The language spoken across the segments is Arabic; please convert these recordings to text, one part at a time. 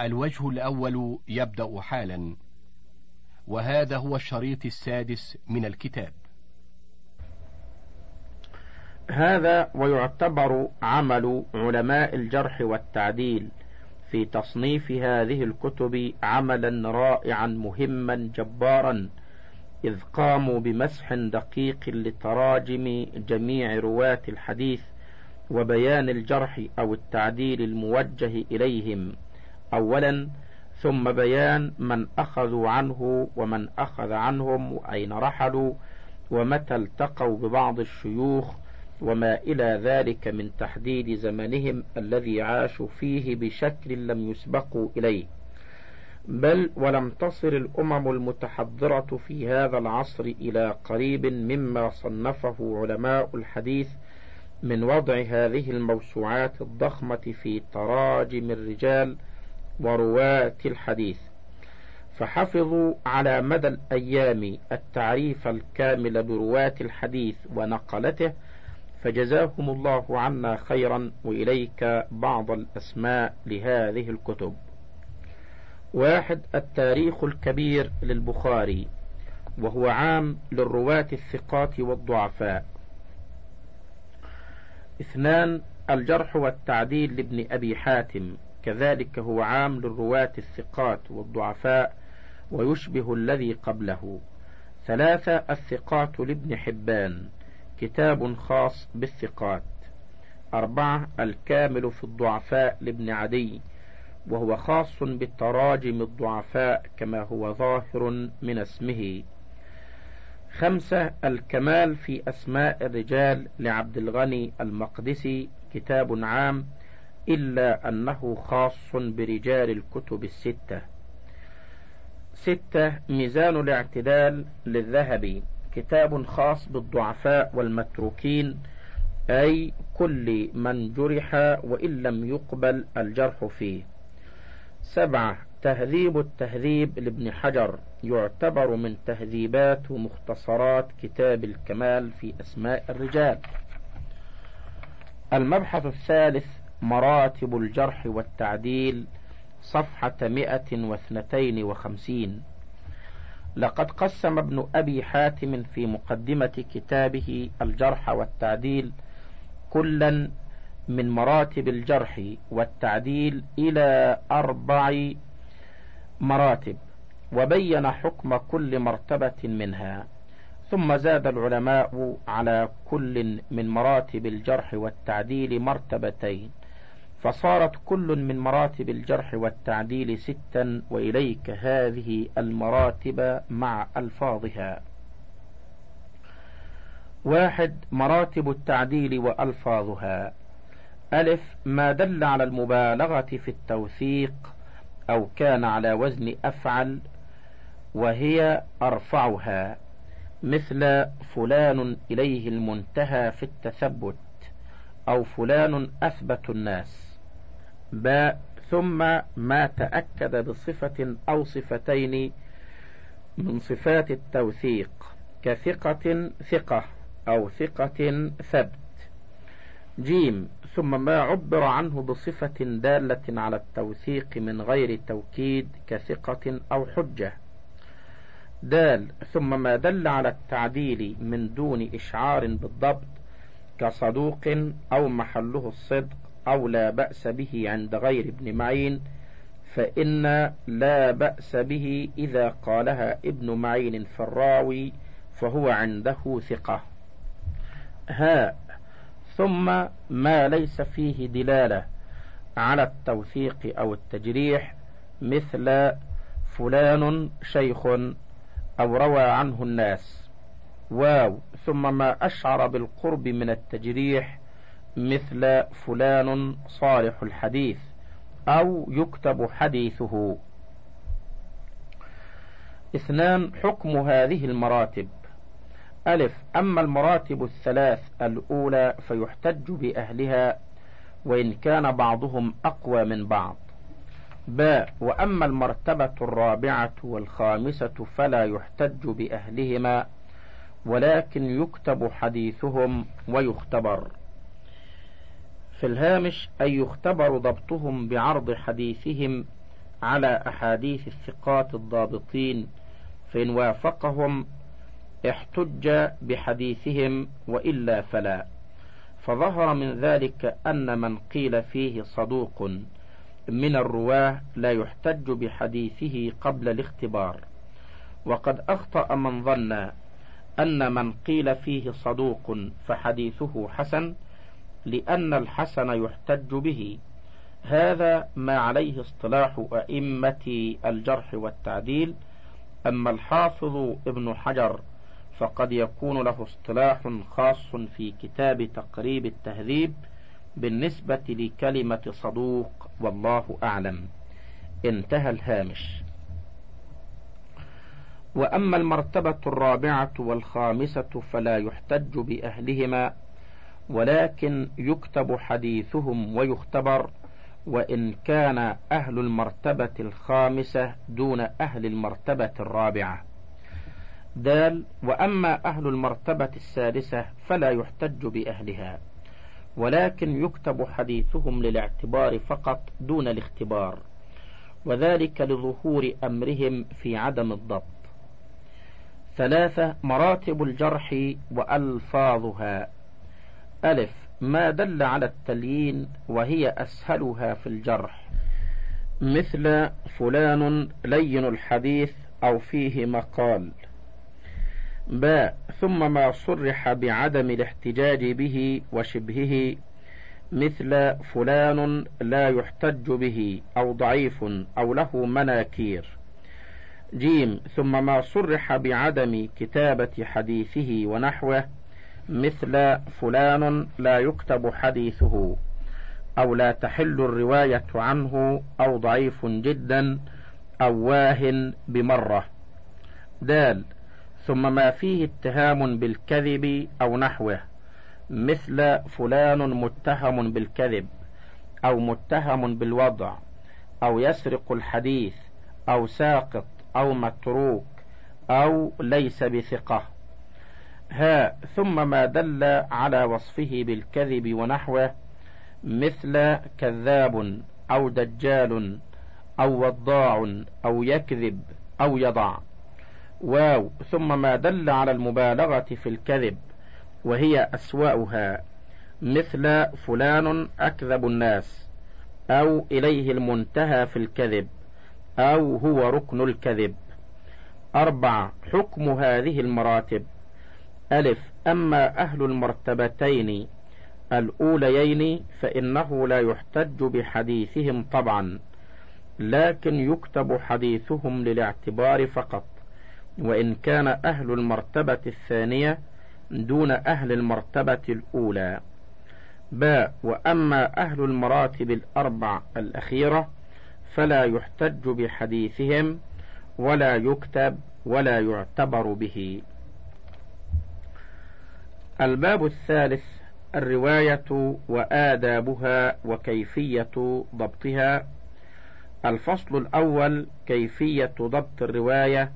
الوجه الأول يبدأ حالا وهذا هو الشريط السادس من الكتاب. هذا ويعتبر عمل علماء الجرح والتعديل في تصنيف هذه الكتب عملا رائعا مهما جبارا إذ قاموا بمسح دقيق لتراجم جميع رواة الحديث وبيان الجرح أو التعديل الموجه إليهم. أولا ثم بيان من أخذوا عنه ومن أخذ عنهم وأين رحلوا ومتى التقوا ببعض الشيوخ وما إلى ذلك من تحديد زمنهم الذي عاشوا فيه بشكل لم يسبقوا إليه. بل ولم تصل الأمم المتحضرة في هذا العصر إلى قريب مما صنفه علماء الحديث من وضع هذه الموسوعات الضخمة في تراجم الرجال ورواة الحديث. فحفظوا على مدى الأيام التعريف الكامل برواة الحديث ونقلته فجزاهم الله عنا خيرا وإليك بعض الأسماء لهذه الكتب. واحد التاريخ الكبير للبخاري وهو عام للرواة الثقات والضعفاء. اثنان الجرح والتعديل لابن أبي حاتم. كذلك هو عام للرواة الثقات والضعفاء ويشبه الذي قبله. ثلاثة الثقات لابن حبان كتاب خاص بالثقات. أربعة الكامل في الضعفاء لابن عدي وهو خاص بالتراجم الضعفاء كما هو ظاهر من اسمه. خمسة الكمال في أسماء الرجال لعبد الغني المقدسي كتاب عام إلا أنه خاص برجال الكتب الستة. ستة ميزان الاعتدال للذهبي كتاب خاص بالضعفاء والمتروكين أي كل من جرح وإن لم يقبل الجرح فيه. سبعة تهذيب التهذيب لابن حجر. يعتبر من تهذيبات ومختصرات كتاب الكمال في أسماء الرجال. المبحث الثالث مراتب الجرح والتعديل صفحة مئة واثنتين وخمسين. لقد قسم ابن أبي حاتم في مقدمة كتابه الجرح والتعديل كلا من مراتب الجرح والتعديل إلى أربع مراتب وبين حكم كل مرتبة منها. ثم زاد العلماء على كل من مراتب الجرح والتعديل مرتبتين. فصارت كل من مراتب الجرح والتعديل ستا وإليك هذه المراتب مع ألفاظها. واحد مراتب التعديل وألفاظها. ألف ما دل على المبالغة في التوثيق أو كان على وزن أفعل وهي أرفعها. مثل فلان إليه المنتهى في التثبت أو فلان أثبت الناس. باء ثم ما تأكد بصفة أو صفتين من صفات التوثيق كثقة ثقة أو ثقة ثبت. جيم ثم ما عبر عنه بصفة دالة على التوثيق من غير توكيد كثقة أو حجة. دال ثم ما دل على التعديل من دون إشعار بالضبط كصدوق أو محله الصدق. أو لا بأس به عند غير ابن معين فإن لا بأس به إذا قالها ابن معين في الراوي فهو عنده ثقة. هاء ثم ما ليس فيه دلالة على التوثيق أو التجريح مثل فلان شيخ أو روى عنه الناس. واو ثم ما أشعر بالقرب من التجريح مثل فلان صالح الحديث أو يكتب حديثه. اثنان حكم هذه المراتب. ألف أما المراتب الثلاث الأولى فيحتج بأهلها وإن كان بعضهم أقوى من بعض. باء وأما المرتبة الرابعة والخامسة فلا يحتج بأهلهما ولكن يكتب حديثهم ويختبر. في الهامش أي يختبر ضبطهم بعرض حديثهم على أحاديث الثقات الضابطين فإن وافقهم احتج بحديثهم وإلا فلا. فظهر من ذلك أن من قيل فيه صدوق من الرواة لا يحتج بحديثه قبل الاختبار. وقد أخطأ من ظن أن من قيل فيه صدوق فحديثه حسن لأن الحسن يحتج به. هذا ما عليه اصطلاح أئمة الجرح والتعديل. أما الحافظ ابن حجر فقد يكون له اصطلاح خاص في كتاب تقريب التهذيب بالنسبة لكلمة صدوق والله أعلم. انتهى الهامش. وأما المرتبة الرابعة والخامسة فلا يحتج بأهلهما. ولكن يكتب حديثهم ويختبر وإن كان أهل المرتبة الخامسة دون أهل المرتبة الرابعة. دال وأما أهل المرتبة السادسة فلا يحتج بأهلها ولكن يكتب حديثهم للاعتبار فقط دون الاختبار وذلك لظهور أمرهم في عدم الضبط. ثلاثة مراتب الجرح وألفاظها. ألف ما دل على التليين وهي أسهلها في الجرح. مثل فلان لين الحديث أو فيه مقال. باء ثم ما صرح بعدم الاحتجاج به وشبهه. مثل فلان لا يحتج به أو ضعيف أو له مناكير. جيم ثم ما صرح بعدم كتابة حديثه ونحوه. مثل فلان لا يكتب حديثه أو لا تحل الرواية عنه أو ضعيف جدا أو واه بمرة. دال ثم ما فيه اتهام بالكذب أو نحوه مثل فلان متهم بالكذب أو متهم بالوضع أو يسرق الحديث أو ساقط أو متروك أو ليس بثقة. ها ثم ما دل على وصفه بالكذب ونحوه مثل كذاب أو دجال أو وضاع أو يكذب أو يضع. واو ثم ما دل على المبالغة في الكذب وهي أسوأها مثل فلان أكذب الناس أو إليه المنتهى في الكذب أو هو ركن الكذب. أربعة حكم هذه المراتب. ألف. أما أهل المرتبتين الأوليين فإنه لا يحتج بحديثهم طبعا لكن يكتب حديثهم للاعتبار فقط. وإن كان أهل المرتبة الثانية دون أهل المرتبة الأولى. باء وأما أهل المراتب الأربع الأخيرة فلا يحتج بحديثهم ولا يكتب ولا يعتبر به. الباب الثالث الرواية وآدابها وكيفية ضبطها. الفصل الأول كيفية ضبط الرواية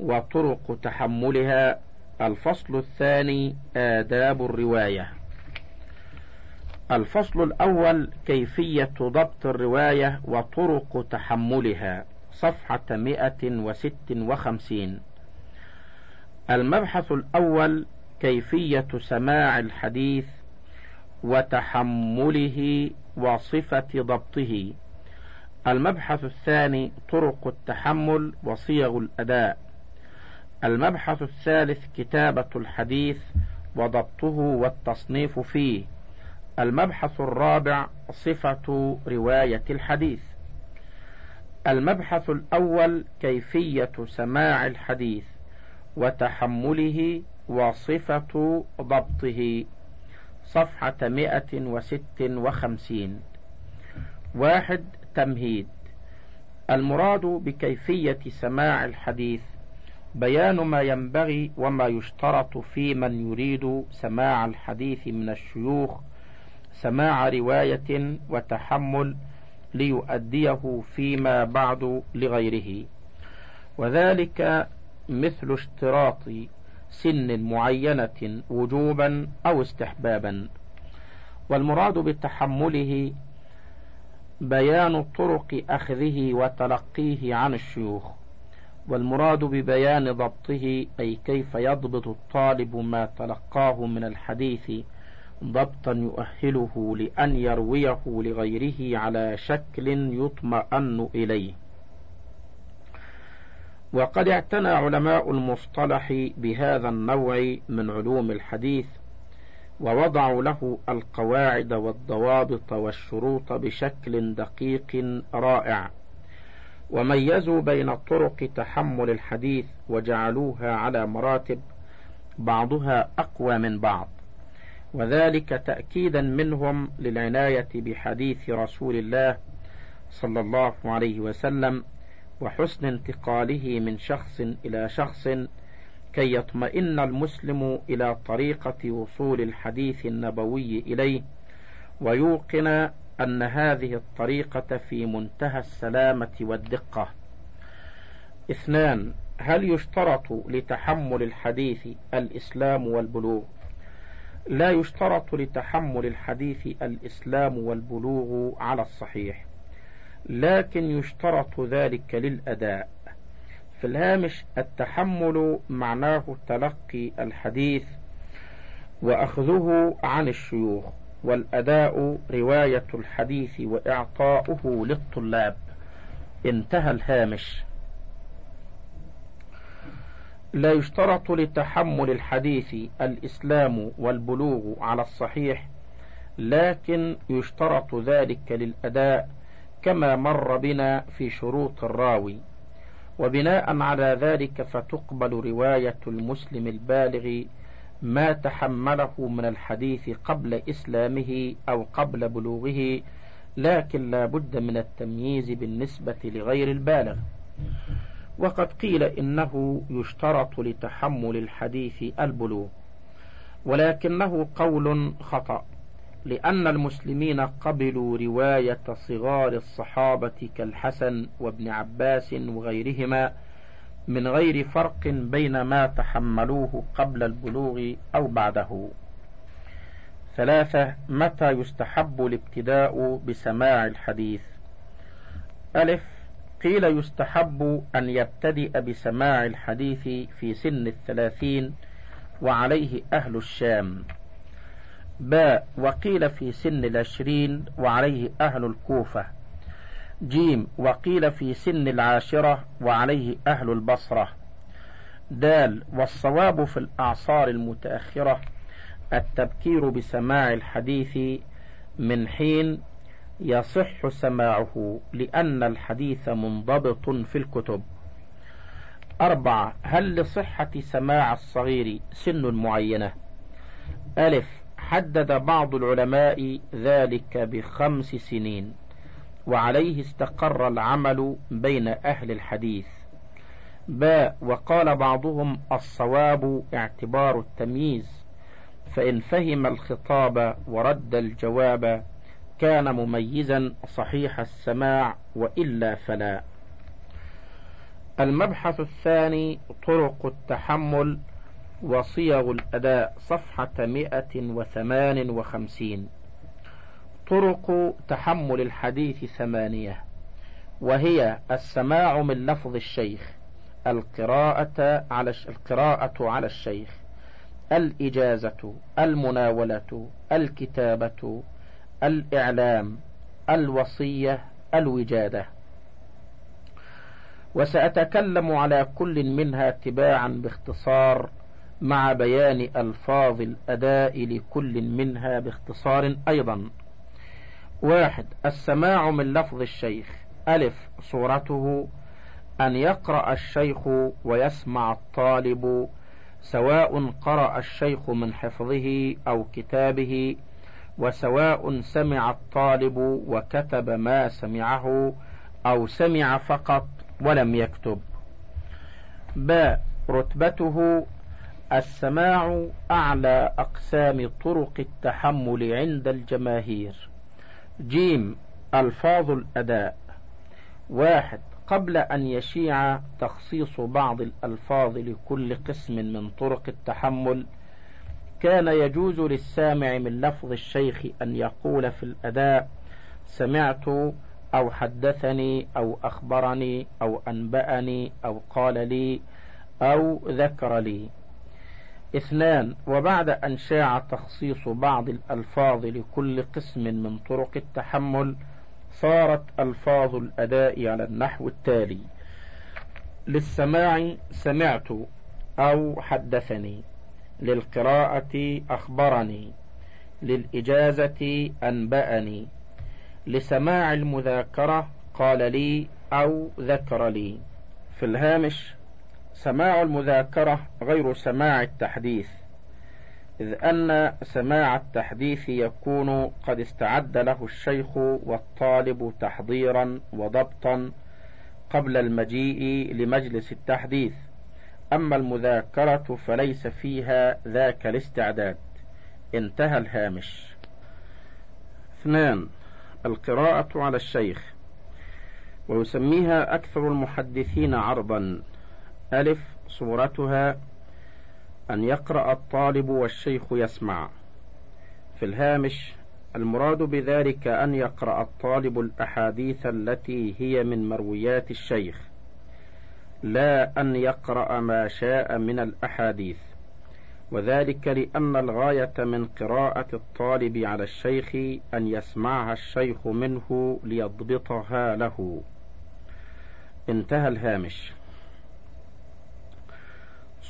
وطرق تحملها. الفصل الثاني آداب الرواية. الفصل الأول كيفية ضبط الرواية وطرق تحملها. صفحة مئة وست وخمسين. المبحث الأول كيفية سماع الحديث وتحمله وصفة ضبطه. المبحث الثاني طرق التحمل وصيغ الأداء. المبحث الثالث كتابة الحديث وضبطه والتصنيف فيه. المبحث الرابع صفة رواية الحديث. المبحث الأول كيفية سماع الحديث وتحمله وصفة ضبطه صفحة مئة وست وخمسين. واحد تمهيد. المراد بكيفية سماع الحديث بيان ما ينبغي وما يشترط في من يريد سماع الحديث من الشيوخ سماع رواية وتحمل ليؤديه فيما بعد لغيره. وذلك مثل اشتراط سن معينة وجوبا أو استحبابا. والمراد بتحمله بيان طرق أخذه وتلقيه عن الشيوخ والمراد ببيان ضبطه أي كيف يضبط الطالب ما تلقاه من الحديث ضبطا يؤهله لأن يرويه لغيره على شكل يطمئن إليه. وقد اعتنى علماء المصطلح بهذا النوع من علوم الحديث ووضعوا له القواعد والضوابط والشروط بشكل دقيق رائع وميزوا بين طرق تحمل الحديث وجعلوها على مراتب بعضها أقوى من بعض وذلك تاكيدا منهم للعناية بحديث رسول الله صلى الله عليه وسلم وحسن انتقاله من شخص إلى شخص كي يطمئن المسلم إلى طريقة وصول الحديث النبوي إليه ويوقن أن هذه الطريقة في منتهى السلامة والدقة. اثنان هل يشترط لتحمل الحديث الإسلام والبلوغ؟ لا يشترط لتحمل الحديث الإسلام والبلوغ على الصحيح. لكن يشترط ذلك للأداء. في الهامش التحمل معناه تلقي الحديث وأخذه عن الشيوخ والأداء رواية الحديث وإعطاؤه للطلاب. انتهى الهامش. لا يشترط لتحمل الحديث الإسلام والبلوغ على الصحيح لكن يشترط ذلك للأداء كما مر بنا في شروط الراوي. وبناء على ذلك فتقبل رواية المسلم البالغ ما تحمله من الحديث قبل إسلامه أو قبل بلوغه لكن لا بد من التمييز بالنسبة لغير البالغ. وقد قيل إنه يشترط لتحمل الحديث البلوغ ولكنه قول خطأ. لأن المسلمين قبلوا رواية صغار الصحابة كالحسن وابن عباس وغيرهما من غير فرق بين ما تحملوه قبل البلوغ أو بعده. ثلاثة متى يستحب الابتداء بسماع الحديث؟ ألف قيل يستحب أن يبتدئ بسماع الحديث في سن الثلاثين وعليه أهل الشام باء وقيل في سن العشرين وعليه أهل الكوفة. جيم وقيل في سن العاشرة وعليه أهل البصرة. دال والصواب في الأعصار المتأخرة. التبكير بسماع الحديث من حين يصح سماعه لأن الحديث منضبط في الكتب. أربعة هل لصحة سماع الصغير سن معينة؟ ألف حدد بعض العلماء ذلك بخمس سنين وعليه استقر العمل بين أهل الحديث. باء وقال بعضهم الصواب اعتبار التمييز فإن فهم الخطاب ورد الجواب كان مميزا صحيح السماع وإلا فلا. المبحث الثاني طرق التحمل وصيغ الأداء صفحة مئة وثمان وخمسين. طرق تحمل الحديث ثمانية. وهي السماع من لفظ الشيخ القراءة على القراءة على الشيخ الإجازة المناولة الكتابة الإعلام الوصية الوجادة. وسأتكلم على كل منها تباعا باختصار مع بيان ألفاظ الأداء لكل منها باختصار أيضا. واحد السماع من لفظ الشيخ. ألف صورته. أن يقرأ الشيخ ويسمع الطالب سواء قرأ الشيخ من حفظه أو كتابه وسواء سمع الطالب وكتب ما سمعه أو سمع فقط ولم يكتب. باء رتبته. السماع أعلى أقسام طرق التحمل عند الجماهير. جيم ألفاظ الأداء. واحد قبل أن يشيع تخصيص بعض الألفاظ لكل قسم من طرق التحمل كان يجوز للسامع من لفظ الشيخ أن يقول في الأداء سمعت أو حدثني أو أخبرني أو أنبأني أو قال لي أو ذكر لي. اثنان وبعد أن شاع تخصيص بعض الألفاظ لكل قسم من طرق التحمل صارت ألفاظ الأداء على النحو التالي. للسماع سمعت أو حدثني. للقراءة أخبرني. للإجازة أنبأني. لسماع المذاكرة قال لي أو ذكر لي. في الهامش سماع المذاكرة غير سماع التحديث إذ أن سماع التحديث يكون قد استعد له الشيخ والطالب تحضيرا وضبطا قبل المجيء لمجلس التحديث. أما المذاكرة فليس فيها ذاك الاستعداد. انتهى الهامش. اثنان القراءة على الشيخ. ويسميها أكثر المحدثين عرضا. ألف صورتها أن يقرأ الطالب والشيخ يسمع. في الهامش المراد بذلك أن يقرأ الطالب الأحاديث التي هي من مرويات الشيخ لا أن يقرأ ما شاء من الأحاديث. وذلك لأن الغاية من قراءة الطالب على الشيخ أن يسمعها الشيخ منه ليضبطها له. انتهى الهامش.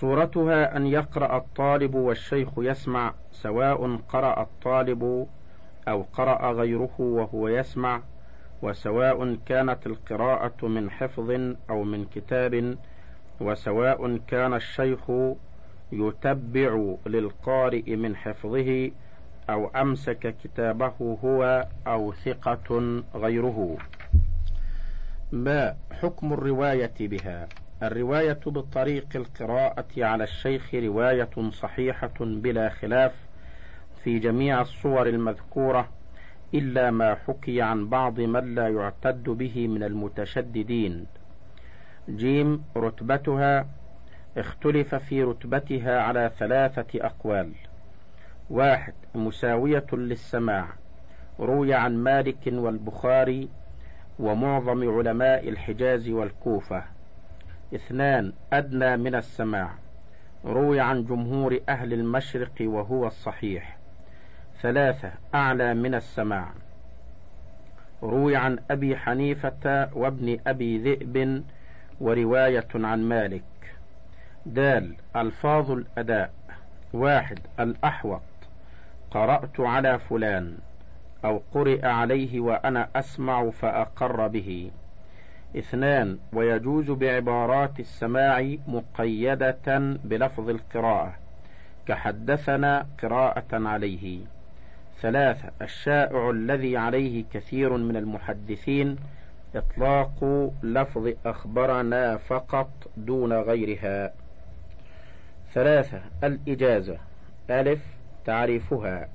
صورتها أن يقرأ الطالب والشيخ يسمع سواء قرأ الطالب أو قرأ غيره وهو يسمع وسواء كانت القراءة من حفظ أو من كتاب وسواء كان الشيخ يتبع للقارئ من حفظه أو أمسك كتابه هو أو ثقة غيره. ما حكم الرواية بها؟ الرواية بطريق القراءة على الشيخ رواية صحيحة بلا خلاف في جميع الصور المذكورة إلا ما حكي عن بعض من لا يعتد به من المتشددين. جيم رتبتها اختلف في رتبتها على ثلاثة أقوال. واحد مساوية للسماع روي عن مالك والبخاري ومعظم علماء الحجاز والكوفة اثنان أدنى من السماع. روي عن جمهور أهل المشرق وهو الصحيح. ثلاثة أعلى من السماع. روي عن أبي حنيفة وابن أبي ذئب ورواية عن مالك. دال ألفاظ الأداء. واحد الأحوط. قرأت على فلان. أو قرئ عليه وأنا أسمع فأقر به. اثنان ويجوز بعبارات السماع مقيدة بلفظ القراءة كحدثنا قراءة عليه. ثلاثة الشائع الذي عليه كثير من المحدثين إطلاق لفظ أخبرنا فقط دون غيرها. ثلاثة الإجازة ألف تعريفها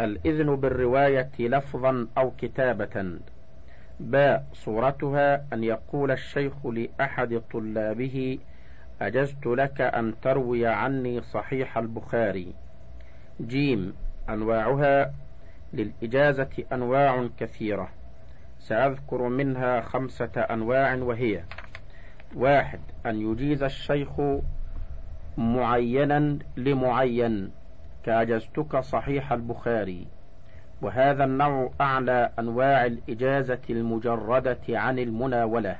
الإذن بالرواية لفظا أو كتابة. باء صورتها أن يقول الشيخ لأحد طلابه أجزت لك أن تروي عني صحيح البخاري. جيم أنواعها للإجازة أنواع كثيرة سأذكر منها خمسة أنواع وهي واحد أن يجيز الشيخ معينا لمعين كأجزتك صحيح البخاري. وهذا النوع أعلى أنواع الإجازة المجردة عن المناولة.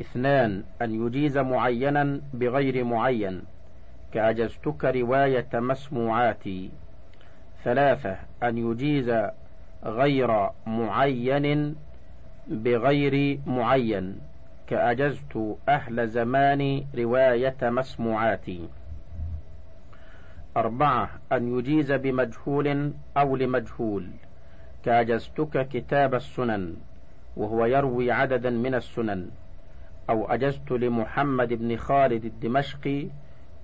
اثنان أن يجيز معينا بغير معين كأجزتك رواية مسموعاتي. ثلاثة أن يجيز غير معين بغير معين كأجزت أهل زمان رواية مسموعاتي. أربعة أن يجيز بمجهول أو لمجهول. كأجزتك كتاب السنن وهو يروي عددا من السنن. أو أجزت لمحمد بن خالد الدمشقي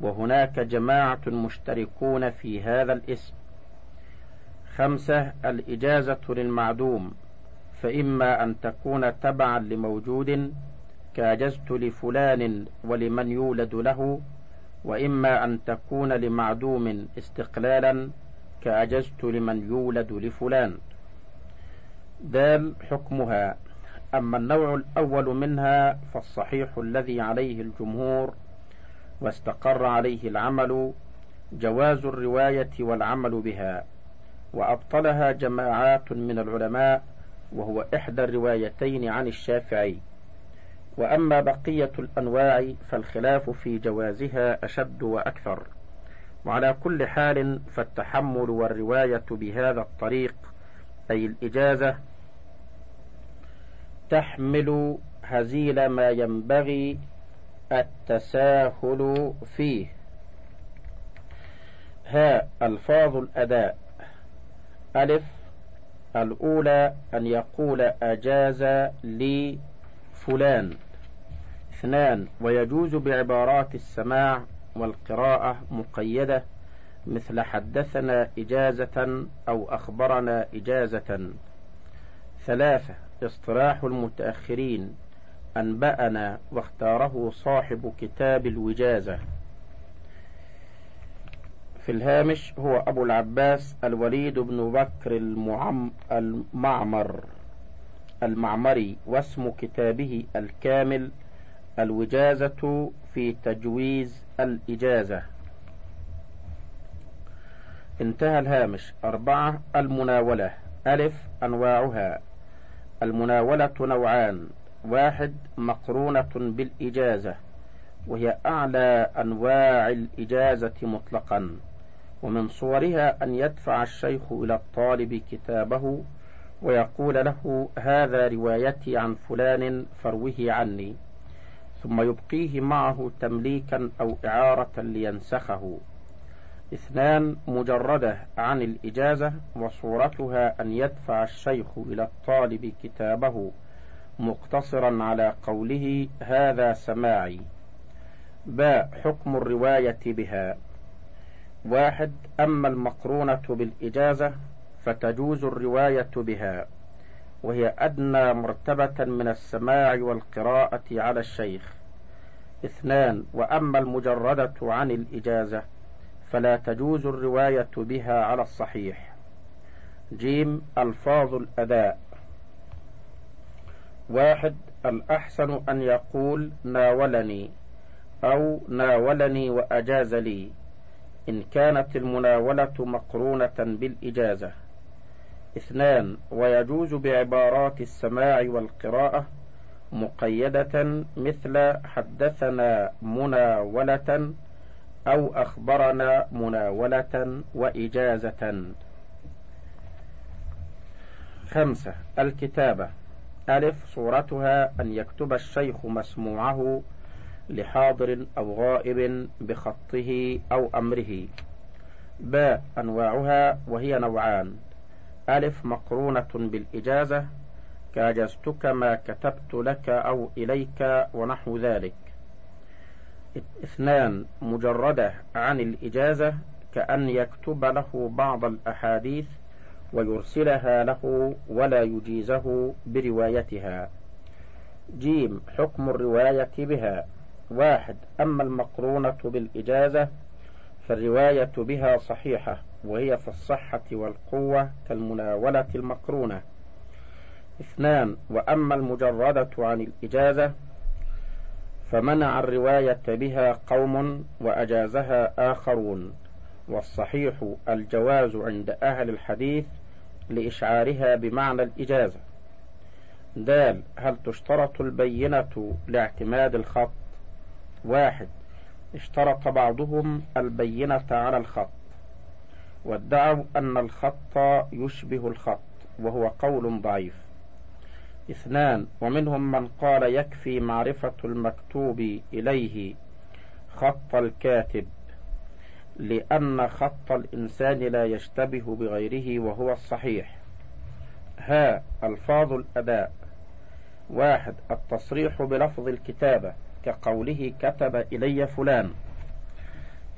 وهناك جماعة مشتركون في هذا الاسم. خمسة الإجازة للمعدوم. فإما أن تكون تبعا لموجود كأجزت لفلان ولمن يولد له. وإما أن تكون لمعدوم استقلالا كأجزت لمن يولد لفلان. دال حكمها. أما النوع الأول منها فالصحيح الذي عليه الجمهور واستقر عليه العمل جواز الرواية والعمل بها وأبطلها جماعات من العلماء وهو إحدى الروايتين عن الشافعي. وأما بقية الأنواع فالخلاف في جوازها أشد وأكثر. وعلى كل حال فالتحمل والرواية بهذا الطريق أي الإجازة تحمل هزيل ما ينبغي التساهل فيه. ها ألفاظ الأداء. ألف الأولى أن يقول أجاز لي فلان اثنان ويجوز بعبارات السماع والقراءة مقيدة مثل حدثنا إجازة أو أخبرنا إجازة. ثلاثة اصطلاح المتأخرين أنبأنا واختاره صاحب كتاب الوجازة. في الهامش هو أبو العباس الوليد بن بكر المعم المعمر. المعمري واسم كتابه الكامل الوجازة في تجويز الإجازة. انتهى الهامش. أربعة المناولة. ألف أنواعها. المناولة نوعان. واحد مقرونة بالإجازة. وهي أعلى أنواع الإجازة مطلقا. ومن صورها أن يدفع الشيخ إلى الطالب كتابه ويقول له هذا روايتي عن فلان فروه عني. ثم يبقيه معه تمليكا أو إعارة لينسخه. اثنان مجردة عن الإجازة وصورتها أن يدفع الشيخ إلى الطالب كتابه مقتصرا على قوله هذا سماعي. باء حكم الرواية بها. واحد أما المقرونة بالإجازة فتجوز الرواية بها وهي أدنى مرتبة من السماع والقراءة على الشيخ. اثنان وأما المجردة عن الإجازة فلا تجوز الرواية بها على الصحيح. جيم ألفاظ الأداء. واحد الأحسن أن يقول ناولني أو ناولني وأجاز لي إن كانت المناولة مقرونة بالإجازة. اثنان ويجوز بعبارات السماع والقراءة مقيدة مثل حدثنا مناولة أو أخبرنا مناولة وإجازة. خمسة الكتابة. ألف صورتها أن يكتب الشيخ مسموعه لحاضر أو غائب بخطه أو أمره. باء أنواعها وهي نوعان. ألف مقرونة بالإجازة كاجزتك ما كتبت لك أو إليك ونحو ذلك. اثنان مجردة عن الإجازة كأن يكتب له بعض الأحاديث ويرسلها له ولا يجيزه بروايتها. جيم حكم الرواية بها. واحد أما المقرونة بالإجازة فالرواية بها صحيحة. وهي في الصحة والقوة كالمناولة المقرونة. اثنان وأما المجردة عن الإجازة فمنع الرواية بها قوم وأجازها آخرون. والصحيح الجواز عند أهل الحديث لإشعارها بمعنى الإجازة. دال هل تشترط البينة لاعتماد الخط؟ واحد اشترط بعضهم البينة على الخط. وادعوا أن الخط يشبه الخط وهو قول ضعيف. اثنان ومنهم من قال يكفي معرفة المكتوب إليه خط الكاتب لأن خط الإنسان لا يشتبه بغيره وهو الصحيح. ها ألفاظ الأداء. واحد التصريح بلفظ الكتابة كقوله كتب إلي فلان.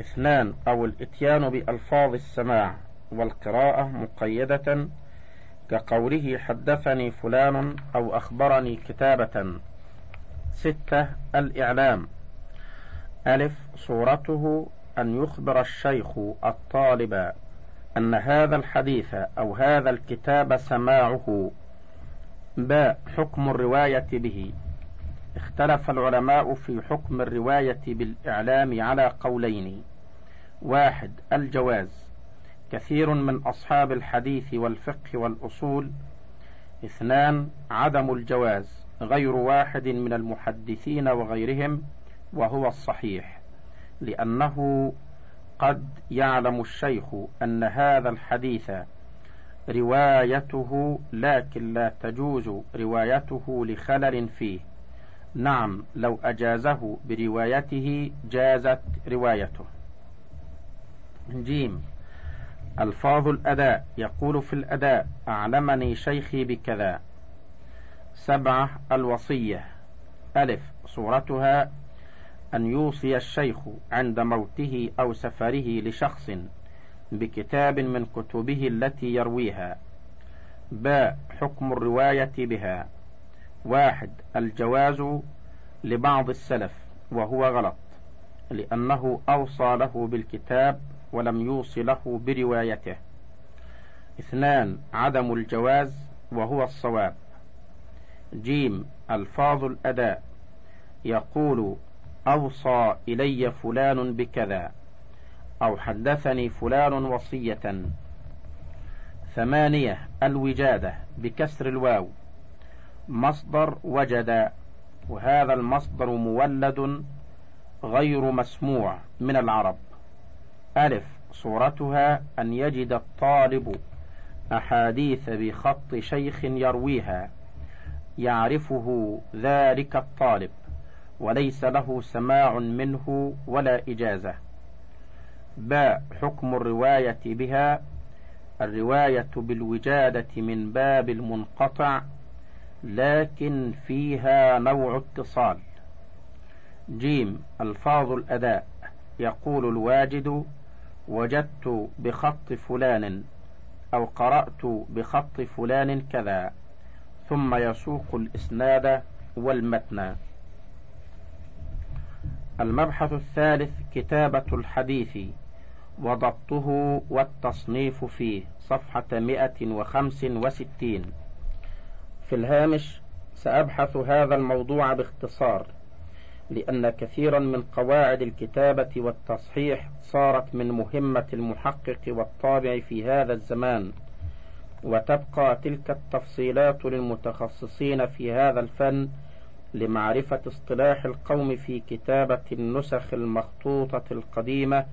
اثنان أو الإتيان بألفاظ السماع والقراءة مقيدة كقوله حدثني فلان أو أخبرني كتابة. ستة الإعلام. ألف صورته أن يخبر الشيخ الطالب أن هذا الحديث أو هذا الكتاب سماعه. باء حكم الرواية به. اختلف العلماء في حكم الرواية بالإعلام على قولين. واحد الجواز. كثير من أصحاب الحديث والفقه والأصول. اثنان عدم الجواز. غير واحد من المحدثين وغيرهم وهو الصحيح. لأنه قد يعلم الشيخ أن هذا الحديث روايته لكن لا تجوز روايته لخلل فيه. نعم لو أجازه بروايته جازت روايته. جيم. ألفاظ الأداء. يقول في الأداء أعلمني شيخي بكذا. سبعة الوصية. ألف. صورتها أن يوصي الشيخ عند موته أو سفره لشخص بكتاب من كتبه التي يرويها. باء. حكم الرواية بها. واحد الجواز لبعض السلف وهو غلط لأنه أوصى له بالكتاب ولم يوص له بروايته. اثنان عدم الجواز وهو الصواب. جيم ألفاظ الأداء. يقول أوصى إلي فلان بكذا أو حدثني فلان وصية. ثمانية الوجادة بكسر الواو. مصدر وجد وهذا المصدر مولد غير مسموع من العرب. ألف صورتها أن يجد الطالب أحاديث بخط شيخ يرويها يعرفه ذلك الطالب وليس له سماع منه ولا إجازة. باء حكم الرواية بها الرواية بالوجادة من باب المنقطع لكن فيها نوع اتصال. جيم ألفاظ الأداء. يقول الواجد وجدت بخط فلان أو قرأت بخط فلان كذا. ثم يسوق الإسناد والمتن. المبحث الثالث كتابة الحديث. وضبطه والتصنيف فيه. وخمس وستين. في الهامش سأبحث هذا الموضوع باختصار لأن كثيرا من قواعد الكتابة والتصحيح صارت من مهمة المحقق والطابع في هذا الزمان وتبقى تلك التفصيلات للمتخصصين في هذا الفن لمعرفة اصطلاح القوم في كتابة النسخ المخطوطة القديمة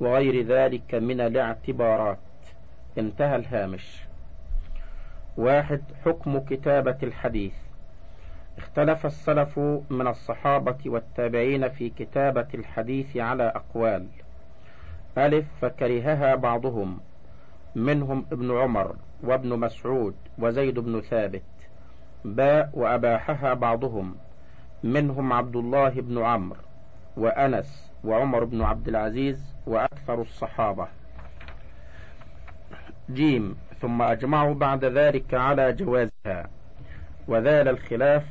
وغير ذلك من الاعتبارات. انتهى الهامش. واحد حكم كتابة الحديث. اختلف السلف من الصحابة والتابعين في كتابة الحديث على أقوال. ألف فكرهها بعضهم. منهم ابن عمر وابن مسعود وزيد بن ثابت. باء وأباحها بعضهم. منهم عبد الله بن عمرو وأنس وعمر بن عبد العزيز وأكثر الصحابة. جيم. ثم أجمعوا بعد ذلك على جوازها. وذال الخلاف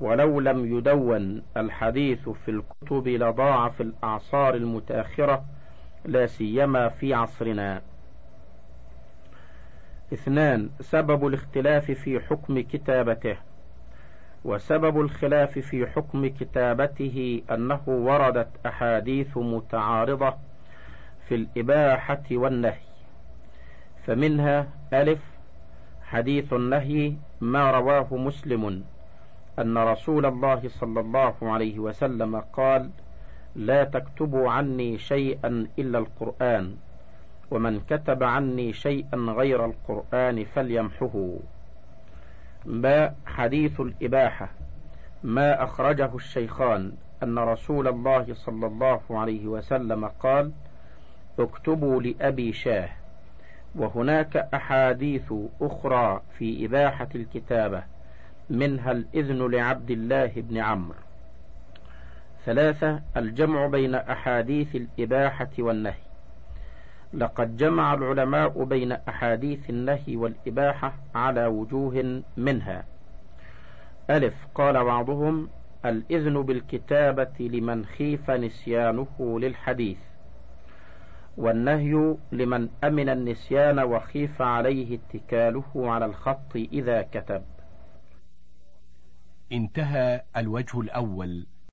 ولو لم يدون الحديث في الكتب لضاع في الأعصار المتأخرة لا سيما في عصرنا. اثنان سبب الاختلاف في حكم كتابته. وسبب الخلاف في حكم كتابته أنه وردت أحاديث متعارضة في الإباحة والنهي. فمنها ألف حديث النهي ما رواه مسلم أن رسول الله صلى الله عليه وسلم قال لا تكتبوا عني شيئا إلا القرآن ومن كتب عني شيئا غير القرآن فليمحه. باء حديث الإباحة ما أخرجه الشيخان أن رسول الله صلى الله عليه وسلم قال اكتبوا لأبي شاه. وهناك أحاديث أخرى في إباحة الكتابة منها الإذن لعبد الله بن عمرو. ثلاثة الجمع بين أحاديث الإباحة والنهي. لقد جمع العلماء بين أحاديث النهي والإباحة على وجوه منها. ألف قال بعضهم الإذن بالكتابة لمن خيف نسيانه للحديث. والنهي لمن أمن النسيان وخيف عليه اتكاله على الخط إذا كتب. انتهى الوجه الأول